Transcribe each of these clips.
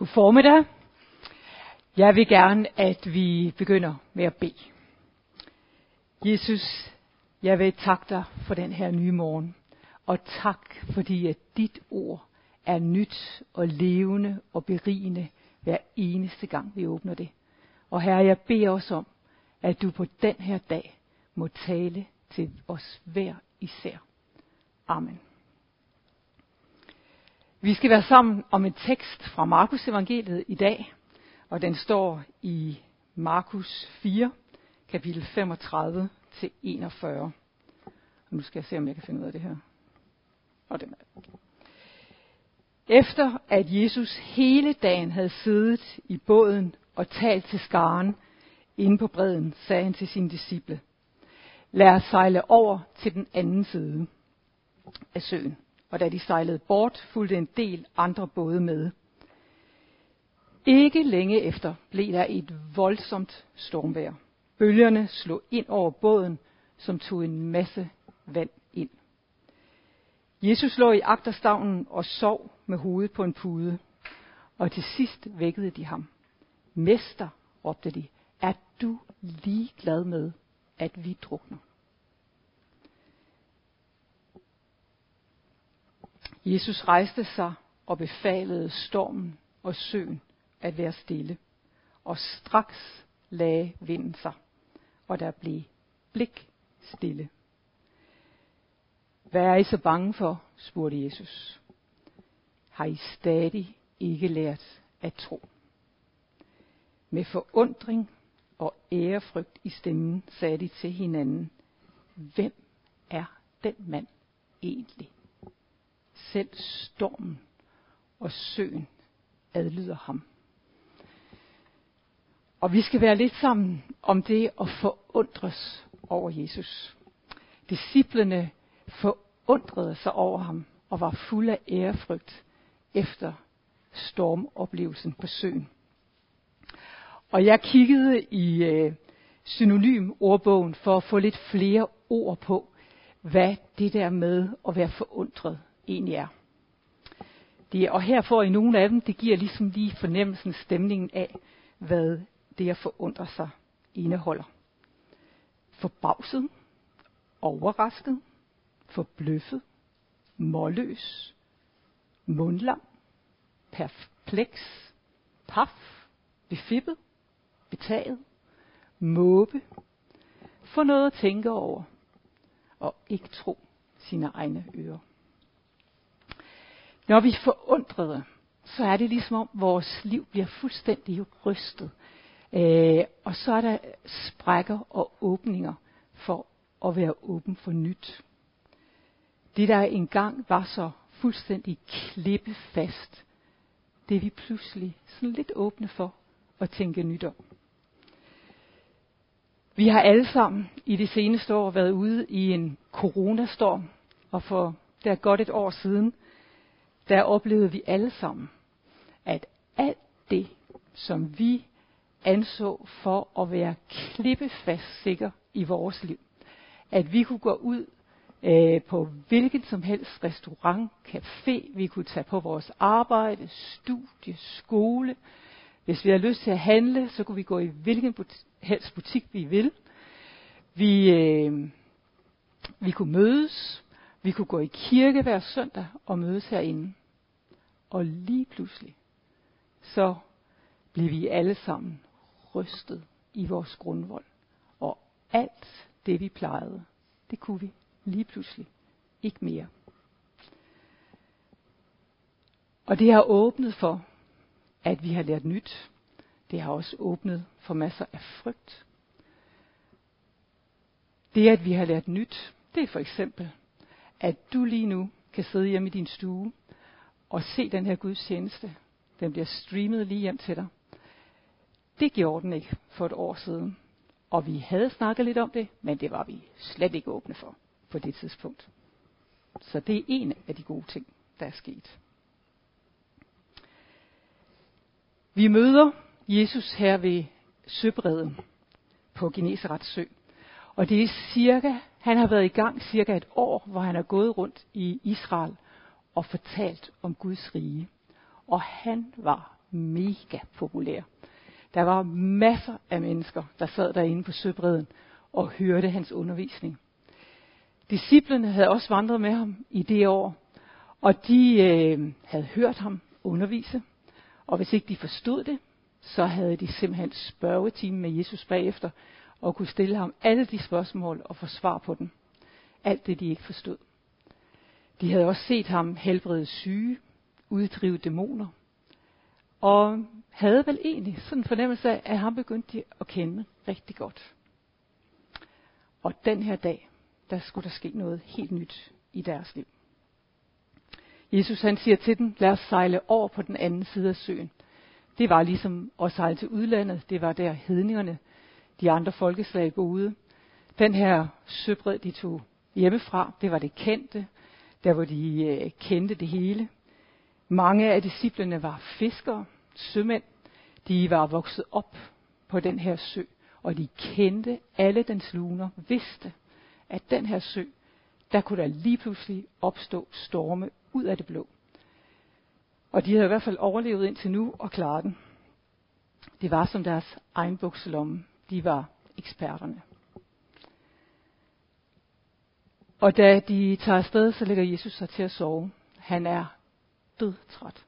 God formiddag. Jeg vil gerne, at vi begynder med at bede. Jesus, jeg vil takke dig for den her nye morgen. Og tak, fordi at dit ord er nyt og levende og berigende hver eneste gang, vi åbner det. Og herre, jeg beder os om, at du på den her dag må tale til os hver især. Amen. Vi skal være sammen om en tekst fra Markus evangeliet i dag, og den står i Markus 4, kapitel 35 til 41. Og nu skal jeg se, om jeg kan finde ud af det her. Og den er. Efter at Jesus hele dagen havde siddet i båden og talt til skaren inde på bredden, sagde han til sine disciple, lad os sejle over til den anden side af søen og da de sejlede bort, fulgte en del andre både med. Ikke længe efter blev der et voldsomt stormvejr. Bølgerne slog ind over båden, som tog en masse vand ind. Jesus lå i agterstavnen og sov med hovedet på en pude, og til sidst vækkede de ham. Mester, råbte de, er du ligeglad med, at vi drukner? Jesus rejste sig og befalede stormen og søen at være stille. Og straks lagde vinden sig, og der blev blik stille. Hvad er I så bange for? spurgte Jesus. Har I stadig ikke lært at tro? Med forundring og ærefrygt i stemmen sagde de til hinanden, hvem er den mand egentlig? Selv stormen og søen adlyder ham. Og vi skal være lidt sammen om det at forundres over Jesus. Disciplene forundrede sig over ham og var fulde af ærefrygt efter stormoplevelsen på søen. Og jeg kiggede i øh, synonym ordbogen for at få lidt flere ord på, hvad det der med at være forundret egentlig er. Det, og her får I nogle af dem, det giver ligesom lige fornemmelsen, stemningen af, hvad det at forundre sig indeholder. Forbavset, overrasket, forbløffet, målløs, mundlam, perpleks, paf, befippet, betaget, måbe, få noget at tænke over, og ikke tro sine egne ører. Når vi er forundrede, så er det ligesom om vores liv bliver fuldstændig rystet. Øh, og så er der sprækker og åbninger for at være åben for nyt. Det der engang var så fuldstændig klippefast, det er vi pludselig sådan lidt åbne for at tænke nyt om. Vi har alle sammen i det seneste år været ude i en coronastorm, og for der godt et år siden, der oplevede vi alle sammen, at alt det, som vi anså for at være klippefast sikker i vores liv, at vi kunne gå ud øh, på hvilken som helst restaurant, café, vi kunne tage på vores arbejde, studie, skole. Hvis vi havde lyst til at handle, så kunne vi gå i hvilken but- helst butik vi vil. Vi, øh, vi kunne mødes, vi kunne gå i kirke hver søndag og mødes herinde. Og lige pludselig, så blev vi alle sammen rystet i vores grundvold. Og alt det vi plejede, det kunne vi lige pludselig ikke mere. Og det har åbnet for, at vi har lært nyt. Det har også åbnet for masser af frygt. Det, at vi har lært nyt, det er for eksempel, at du lige nu kan sidde hjemme i din stue og se den her Guds tjeneste. Den bliver streamet lige hjem til dig. Det gjorde den ikke for et år siden. Og vi havde snakket lidt om det, men det var vi slet ikke åbne for på det tidspunkt. Så det er en af de gode ting, der er sket. Vi møder Jesus her ved søbredden på Genesarets sø. Og det er cirka, han har været i gang cirka et år, hvor han er gået rundt i Israel og fortalt om Guds rige. Og han var mega populær. Der var masser af mennesker, der sad derinde på søbredden og hørte hans undervisning. Disciplerne havde også vandret med ham i det år, og de øh, havde hørt ham undervise. Og hvis ikke de forstod det, så havde de simpelthen spørgetime med Jesus bagefter, og kunne stille ham alle de spørgsmål og få svar på dem. Alt det, de ikke forstod. De havde også set ham helbrede syge, uddrive dæmoner, og havde vel egentlig sådan en fornemmelse af, at han begyndte de at kende rigtig godt. Og den her dag, der skulle der ske noget helt nyt i deres liv. Jesus han siger til dem, lad os sejle over på den anden side af søen. Det var ligesom at sejle til udlandet. Det var der hedningerne, de andre folkeslag boede. Den her søbred, de tog hjemmefra, det var det kendte. Der hvor de øh, kendte det hele. Mange af disciplene var fiskere, sømænd. De var vokset op på den her sø, og de kendte alle dens luner, vidste, at den her sø, der kunne der lige pludselig opstå storme ud af det blå. Og de havde i hvert fald overlevet indtil nu og klaret den. Det var som deres egen bukselomme. De var eksperterne. Og da de tager afsted, så lægger Jesus sig til at sove. Han er dødtræt.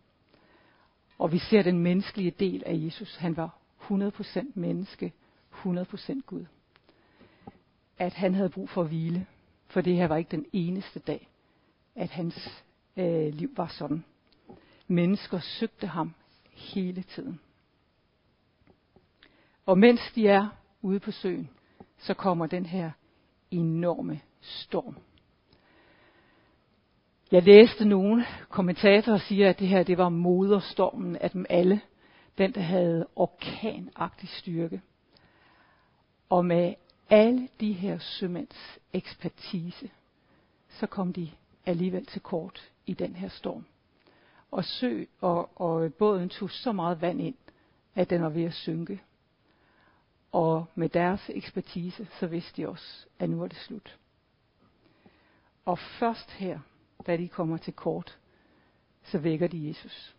Og vi ser den menneskelige del af Jesus. Han var 100% menneske, 100% Gud. At han havde brug for at hvile, for det her var ikke den eneste dag, at hans øh, liv var sådan. Mennesker søgte ham hele tiden. Og mens de er ude på søen, så kommer den her enorme storm. Jeg læste nogle kommentatorer siger, at det her det var moderstormen af dem alle. Den, der havde orkanagtig styrke. Og med alle de her sømænds ekspertise, så kom de alligevel til kort i den her storm. Og sø og, og båden tog så meget vand ind, at den var ved at synke. Og med deres ekspertise, så vidste de også, at nu var det slut. Og først her, da de kommer til kort, så vækker de Jesus.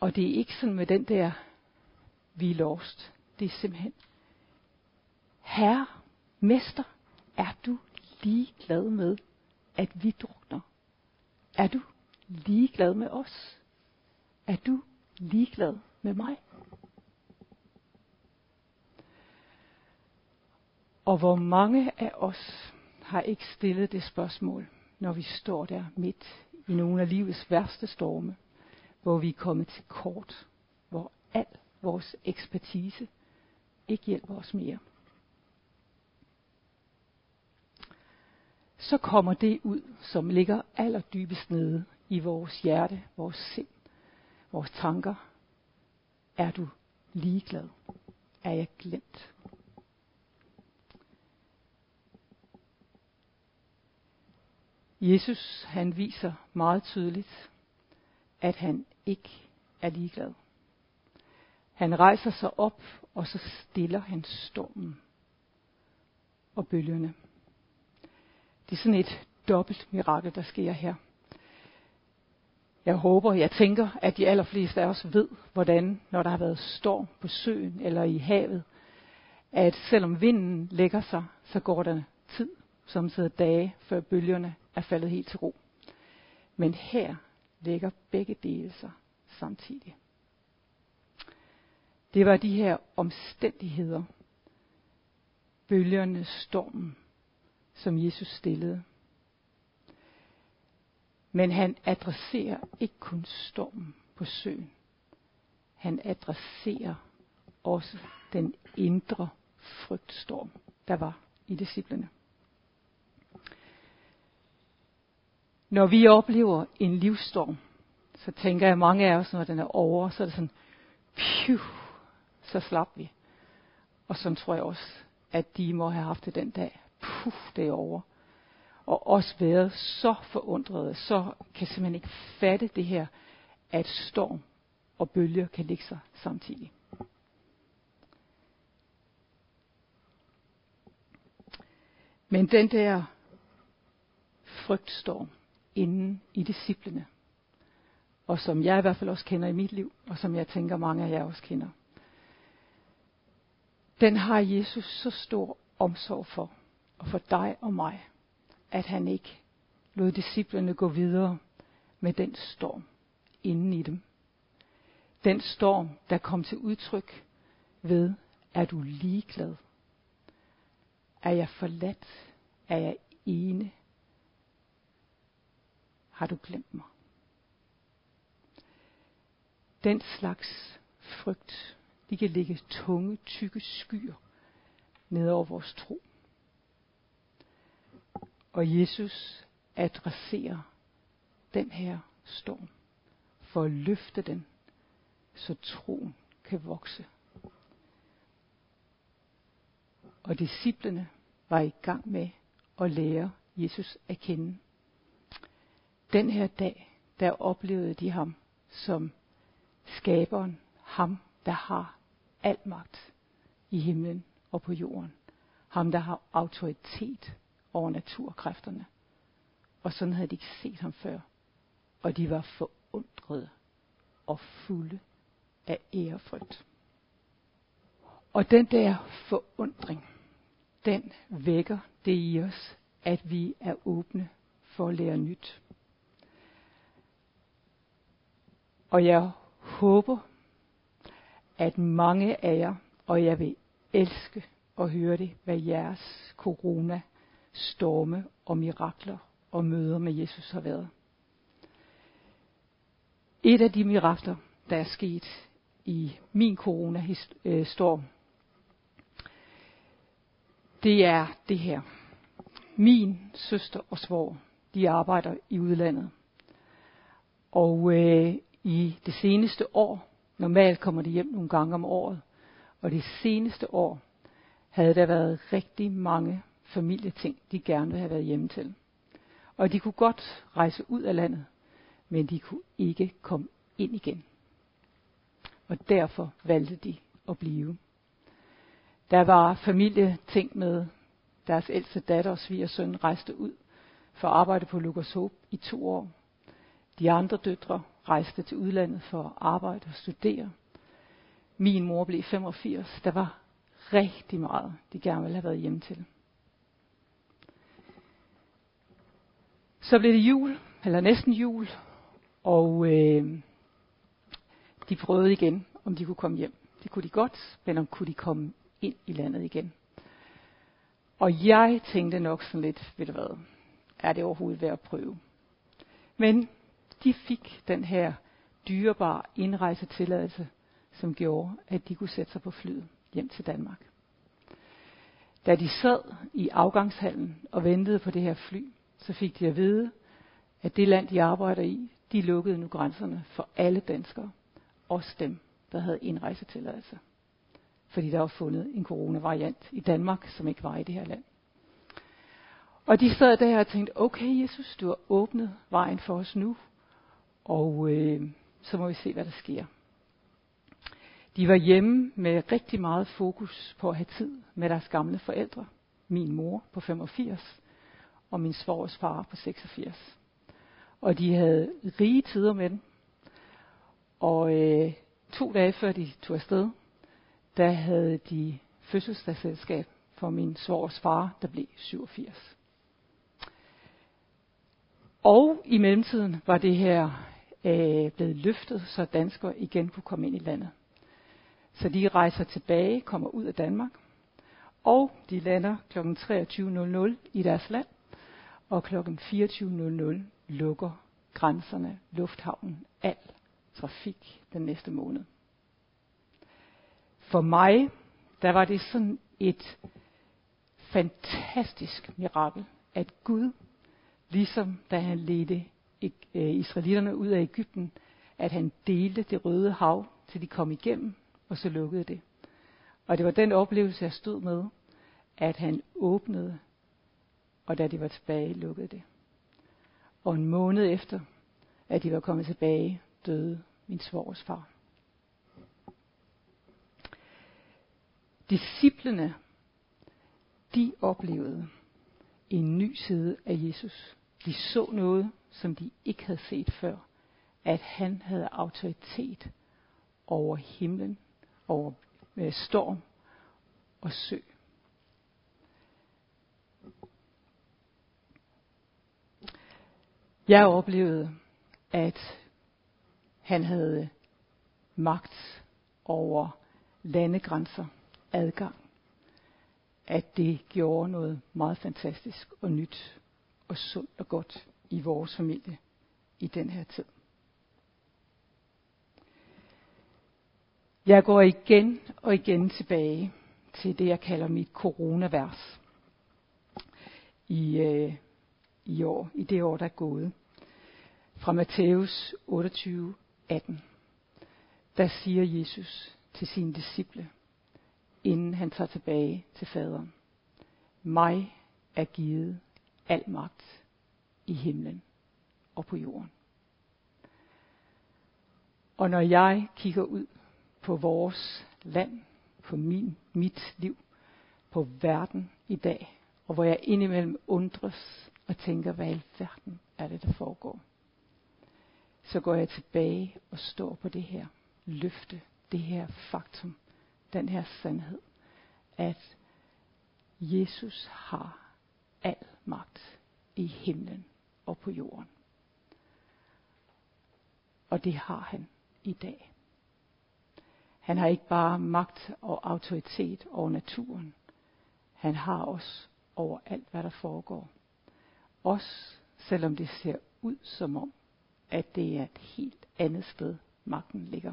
Og det er ikke sådan med den der, vi er lost. Det er simpelthen, Herre, Mester, er du ligeglad med, at vi drukner? Er du ligeglad med os? Er du ligeglad med mig? Og hvor mange af os har ikke stillet det spørgsmål, når vi står der midt i nogle af livets værste storme, hvor vi er kommet til kort, hvor al vores ekspertise ikke hjælper os mere. Så kommer det ud, som ligger allerdybest nede i vores hjerte, vores sind, vores tanker. Er du ligeglad? Er jeg glemt? Jesus han viser meget tydeligt, at han ikke er ligeglad. Han rejser sig op, og så stiller han stormen og bølgerne. Det er sådan et dobbelt mirakel, der sker her. Jeg håber, jeg tænker, at de allerfleste af os ved, hvordan, når der har været storm på søen eller i havet, at selvom vinden lægger sig, så går der tid, som sidder dage, før bølgerne er faldet helt til ro. Men her ligger begge dele sig samtidig. Det var de her omstændigheder, bølgerne, stormen, som Jesus stillede. Men han adresserer ikke kun stormen på søen. Han adresserer også den indre frygtstorm, der var i disciplene. Når vi oplever en livsstorm, så tænker jeg mange af os, når den er over, så er det sådan, phew, så slap vi. Og så tror jeg også, at de må have haft det den dag. Puh, det er over. Og også været så forundrede, så kan simpelthen ikke fatte det her, at storm og bølger kan ligge sig samtidig. Men den der frygtstorm, inden i disciplene. og som jeg i hvert fald også kender i mit liv, og som jeg tænker mange af jer også kender. Den har Jesus så stor omsorg for, og for dig og mig, at han ikke lod disciplene gå videre med den storm inden i dem. Den storm, der kom til udtryk ved, er du ligeglad? Er jeg forladt? Er jeg ene? Har du glemt mig? Den slags frygt, de kan ligge tunge, tykke skyer ned over vores tro. Og Jesus adresserer den her storm for at løfte den, så troen kan vokse. Og disciplene var i gang med at lære Jesus at kende. Den her dag, der oplevede de ham som skaberen, ham der har al magt i himlen og på jorden. Ham der har autoritet over naturkræfterne. Og sådan havde de ikke set ham før. Og de var forundrede og fulde af ærefrygt. Og den der forundring, den vækker det i os, at vi er åbne for at lære nyt. Og jeg håber, at mange af jer, og jeg vil elske at høre det, hvad jeres corona, storme og mirakler og møder med Jesus har været. Et af de mirakler, der er sket i min coronastorm, det er det her. Min søster og svor, de arbejder i udlandet. Og øh, i det seneste år, normalt kommer de hjem nogle gange om året, og det seneste år havde der været rigtig mange familieting, de gerne ville have været hjemme til. Og de kunne godt rejse ud af landet, men de kunne ikke komme ind igen. Og derfor valgte de at blive. Der var familieting med deres ældste datter og svigersøn rejste ud for at arbejde på Lukas i to år. De andre døtre rejste til udlandet for at arbejde og studere. Min mor blev 85. Der var rigtig meget, de gerne ville have været hjemme til. Så blev det jul, eller næsten jul, og øh, de prøvede igen, om de kunne komme hjem. Det kunne de godt, men om kunne de komme ind i landet igen. Og jeg tænkte nok sådan lidt, ved du hvad, er det overhovedet værd at prøve? Men de fik den her dyrebare indrejsetilladelse, som gjorde, at de kunne sætte sig på flyet hjem til Danmark. Da de sad i afgangshallen og ventede på det her fly, så fik de at vide, at det land, de arbejder i, de lukkede nu grænserne for alle danskere, også dem, der havde indrejsetilladelse. Fordi der var fundet en coronavariant i Danmark, som ikke var i det her land. Og de sad der og tænkte, okay Jesus, du har åbnet vejen for os nu, og øh, så må vi se, hvad der sker. De var hjemme med rigtig meget fokus på at have tid med deres gamle forældre. Min mor på 85 og min svores far på 86. Og de havde rige tider med dem. Og øh, to dage før de tog afsted, der havde de fødselsdagsselskab for min svores far, der blev 87. Og i mellemtiden var det her øh, blevet løftet, så danskere igen kunne komme ind i landet. Så de rejser tilbage, kommer ud af Danmark, og de lander kl. 23.00 i deres land, og kl. 24.00 lukker grænserne, lufthavnen, al trafik den næste måned. For mig, der var det sådan et fantastisk mirakel, at Gud, ligesom da han ledte Øh, israelitterne ud af Ægypten, at han delte det røde hav, til de kom igennem, og så lukkede det. Og det var den oplevelse, jeg stod med, at han åbnede, og da de var tilbage, lukkede det. Og en måned efter, at de var kommet tilbage, døde min svores far. Disciplene, de oplevede en ny side af Jesus. De så noget, som de ikke havde set før. at han havde autoritet over himlen, over øh, storm og sø. Jeg oplevede, at han havde magt over landegrænser, adgang. At det gjorde noget meget fantastisk og nyt og sundt og godt i vores familie i den her tid. Jeg går igen og igen tilbage til det, jeg kalder mit coronavers i, øh, i år, i det år, der er gået. Fra Matthæus 28, 18. Der siger Jesus til sine disciple, inden han tager tilbage til faderen. Mig er givet al magt i himlen og på jorden. Og når jeg kigger ud på vores land, på min, mit liv, på verden i dag, og hvor jeg indimellem undres og tænker, hvad i verden er det, der foregår, så går jeg tilbage og står på det her løfte, det her faktum, den her sandhed, at Jesus har al magt i himlen og på jorden. Og det har han i dag. Han har ikke bare magt og autoritet over naturen. Han har os over alt, hvad der foregår. Også selvom det ser ud som om, at det er et helt andet sted, magten ligger.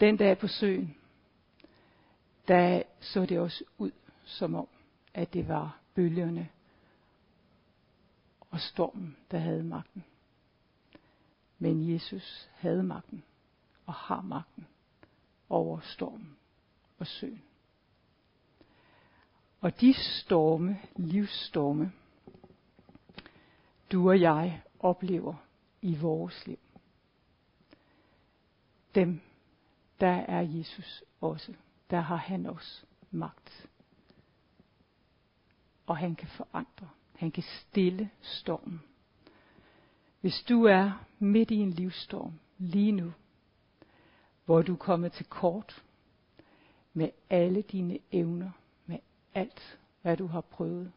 Den dag på søen, der så det også ud som om, at det var bølgerne og stormen, der havde magten. Men Jesus havde magten og har magten over stormen og søen. Og de storme, livsstorme, du og jeg oplever i vores liv, dem, der er Jesus også. Der har han også magt. Og han kan forandre. Han kan stille stormen. Hvis du er midt i en livsstorm lige nu, hvor du er kommet til kort med alle dine evner, med alt, hvad du har prøvet,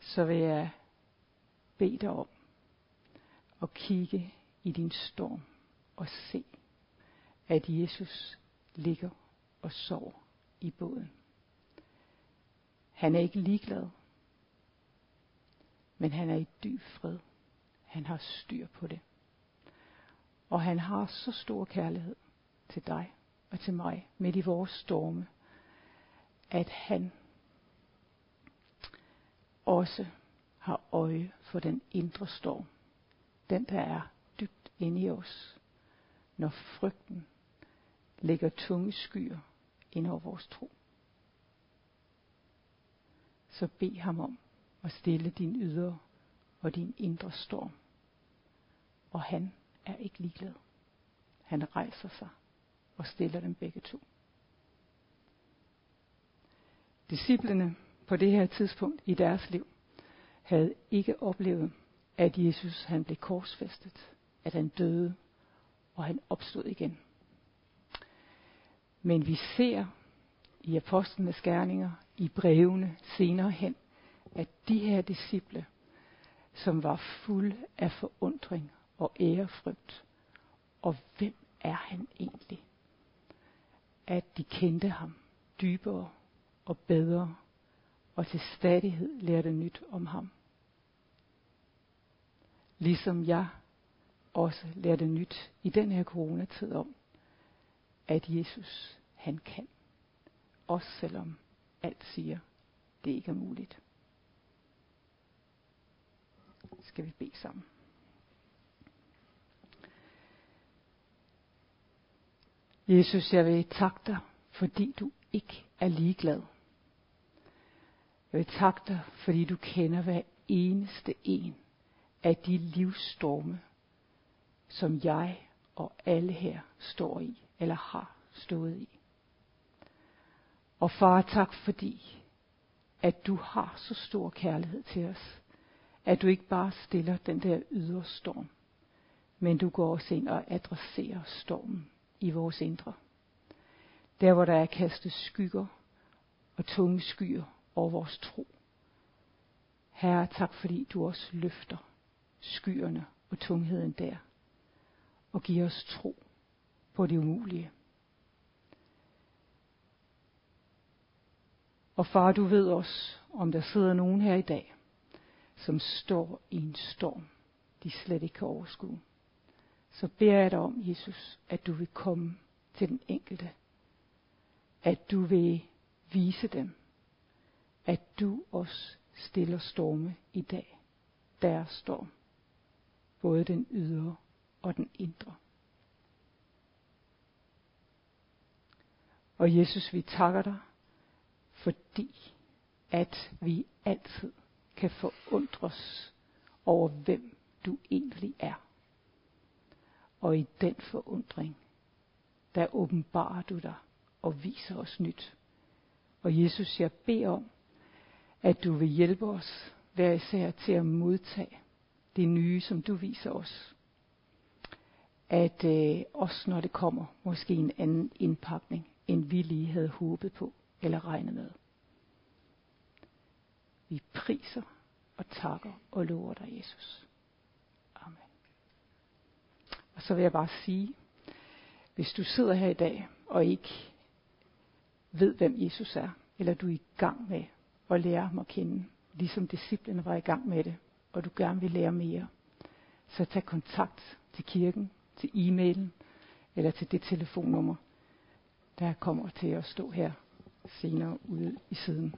så vil jeg bede dig om at kigge i din storm og se, at Jesus ligger og sover i båden. Han er ikke ligeglad, men han er i dyb fred. Han har styr på det. Og han har så stor kærlighed til dig og til mig midt i vores storme, at han også har øje for den indre storm. Den, der er dybt inde i os, når frygten lægger tunge skyer ind over vores tro. Så bed ham om at stille din ydre og din indre storm. Og han er ikke ligeglad. Han rejser sig og stiller dem begge to. Disciplene på det her tidspunkt i deres liv havde ikke oplevet, at Jesus han blev korsfæstet, at han døde, og han opstod igen. Men vi ser i apostlenes gerninger, i brevene senere hen, at de her disciple, som var fulde af forundring og ærefrygt, og hvem er han egentlig? At de kendte ham dybere og bedre, og til stadighed lærte nyt om ham. Ligesom jeg også lærte nyt i den her coronatid om, at Jesus, han kan. Også selvom alt siger, det ikke er muligt. Skal vi bede sammen. Jesus, jeg vil takke dig, fordi du ikke er ligeglad. Jeg vil takke dig, fordi du kender hver eneste en af de livsstorme, som jeg og alle her står i, eller har stået i. Og far, tak fordi, at du har så stor kærlighed til os, at du ikke bare stiller den der ydre storm, men du går også ind og adresserer stormen i vores indre. Der hvor der er kastet skygger og tunge skyer over vores tro. Herre, tak fordi du også løfter skyerne og tungheden der, og giver os tro på det umulige. Og far, du ved også, om der sidder nogen her i dag, som står i en storm, de slet ikke kan overskue. Så beder jeg dig om, Jesus, at du vil komme til den enkelte. At du vil vise dem, at du også stiller storme i dag. Der storm. Både den ydre og den indre. Og Jesus, vi takker dig, fordi at vi altid kan forundres over, hvem du egentlig er. Og i den forundring, der åbenbarer du dig og viser os nyt. Og Jesus, jeg beder om, at du vil hjælpe os hver især til at modtage det nye, som du viser os. At øh, også når det kommer, måske en anden indpakning, end vi lige havde håbet på eller regne med. Vi priser og takker og lover dig, Jesus. Amen. Og så vil jeg bare sige, hvis du sidder her i dag og ikke ved, hvem Jesus er, eller du er i gang med at lære ham at kende, ligesom disciplene var i gang med det, og du gerne vil lære mere, så tag kontakt til kirken, til e-mailen, eller til det telefonnummer, der kommer til at stå her senere ude i siden.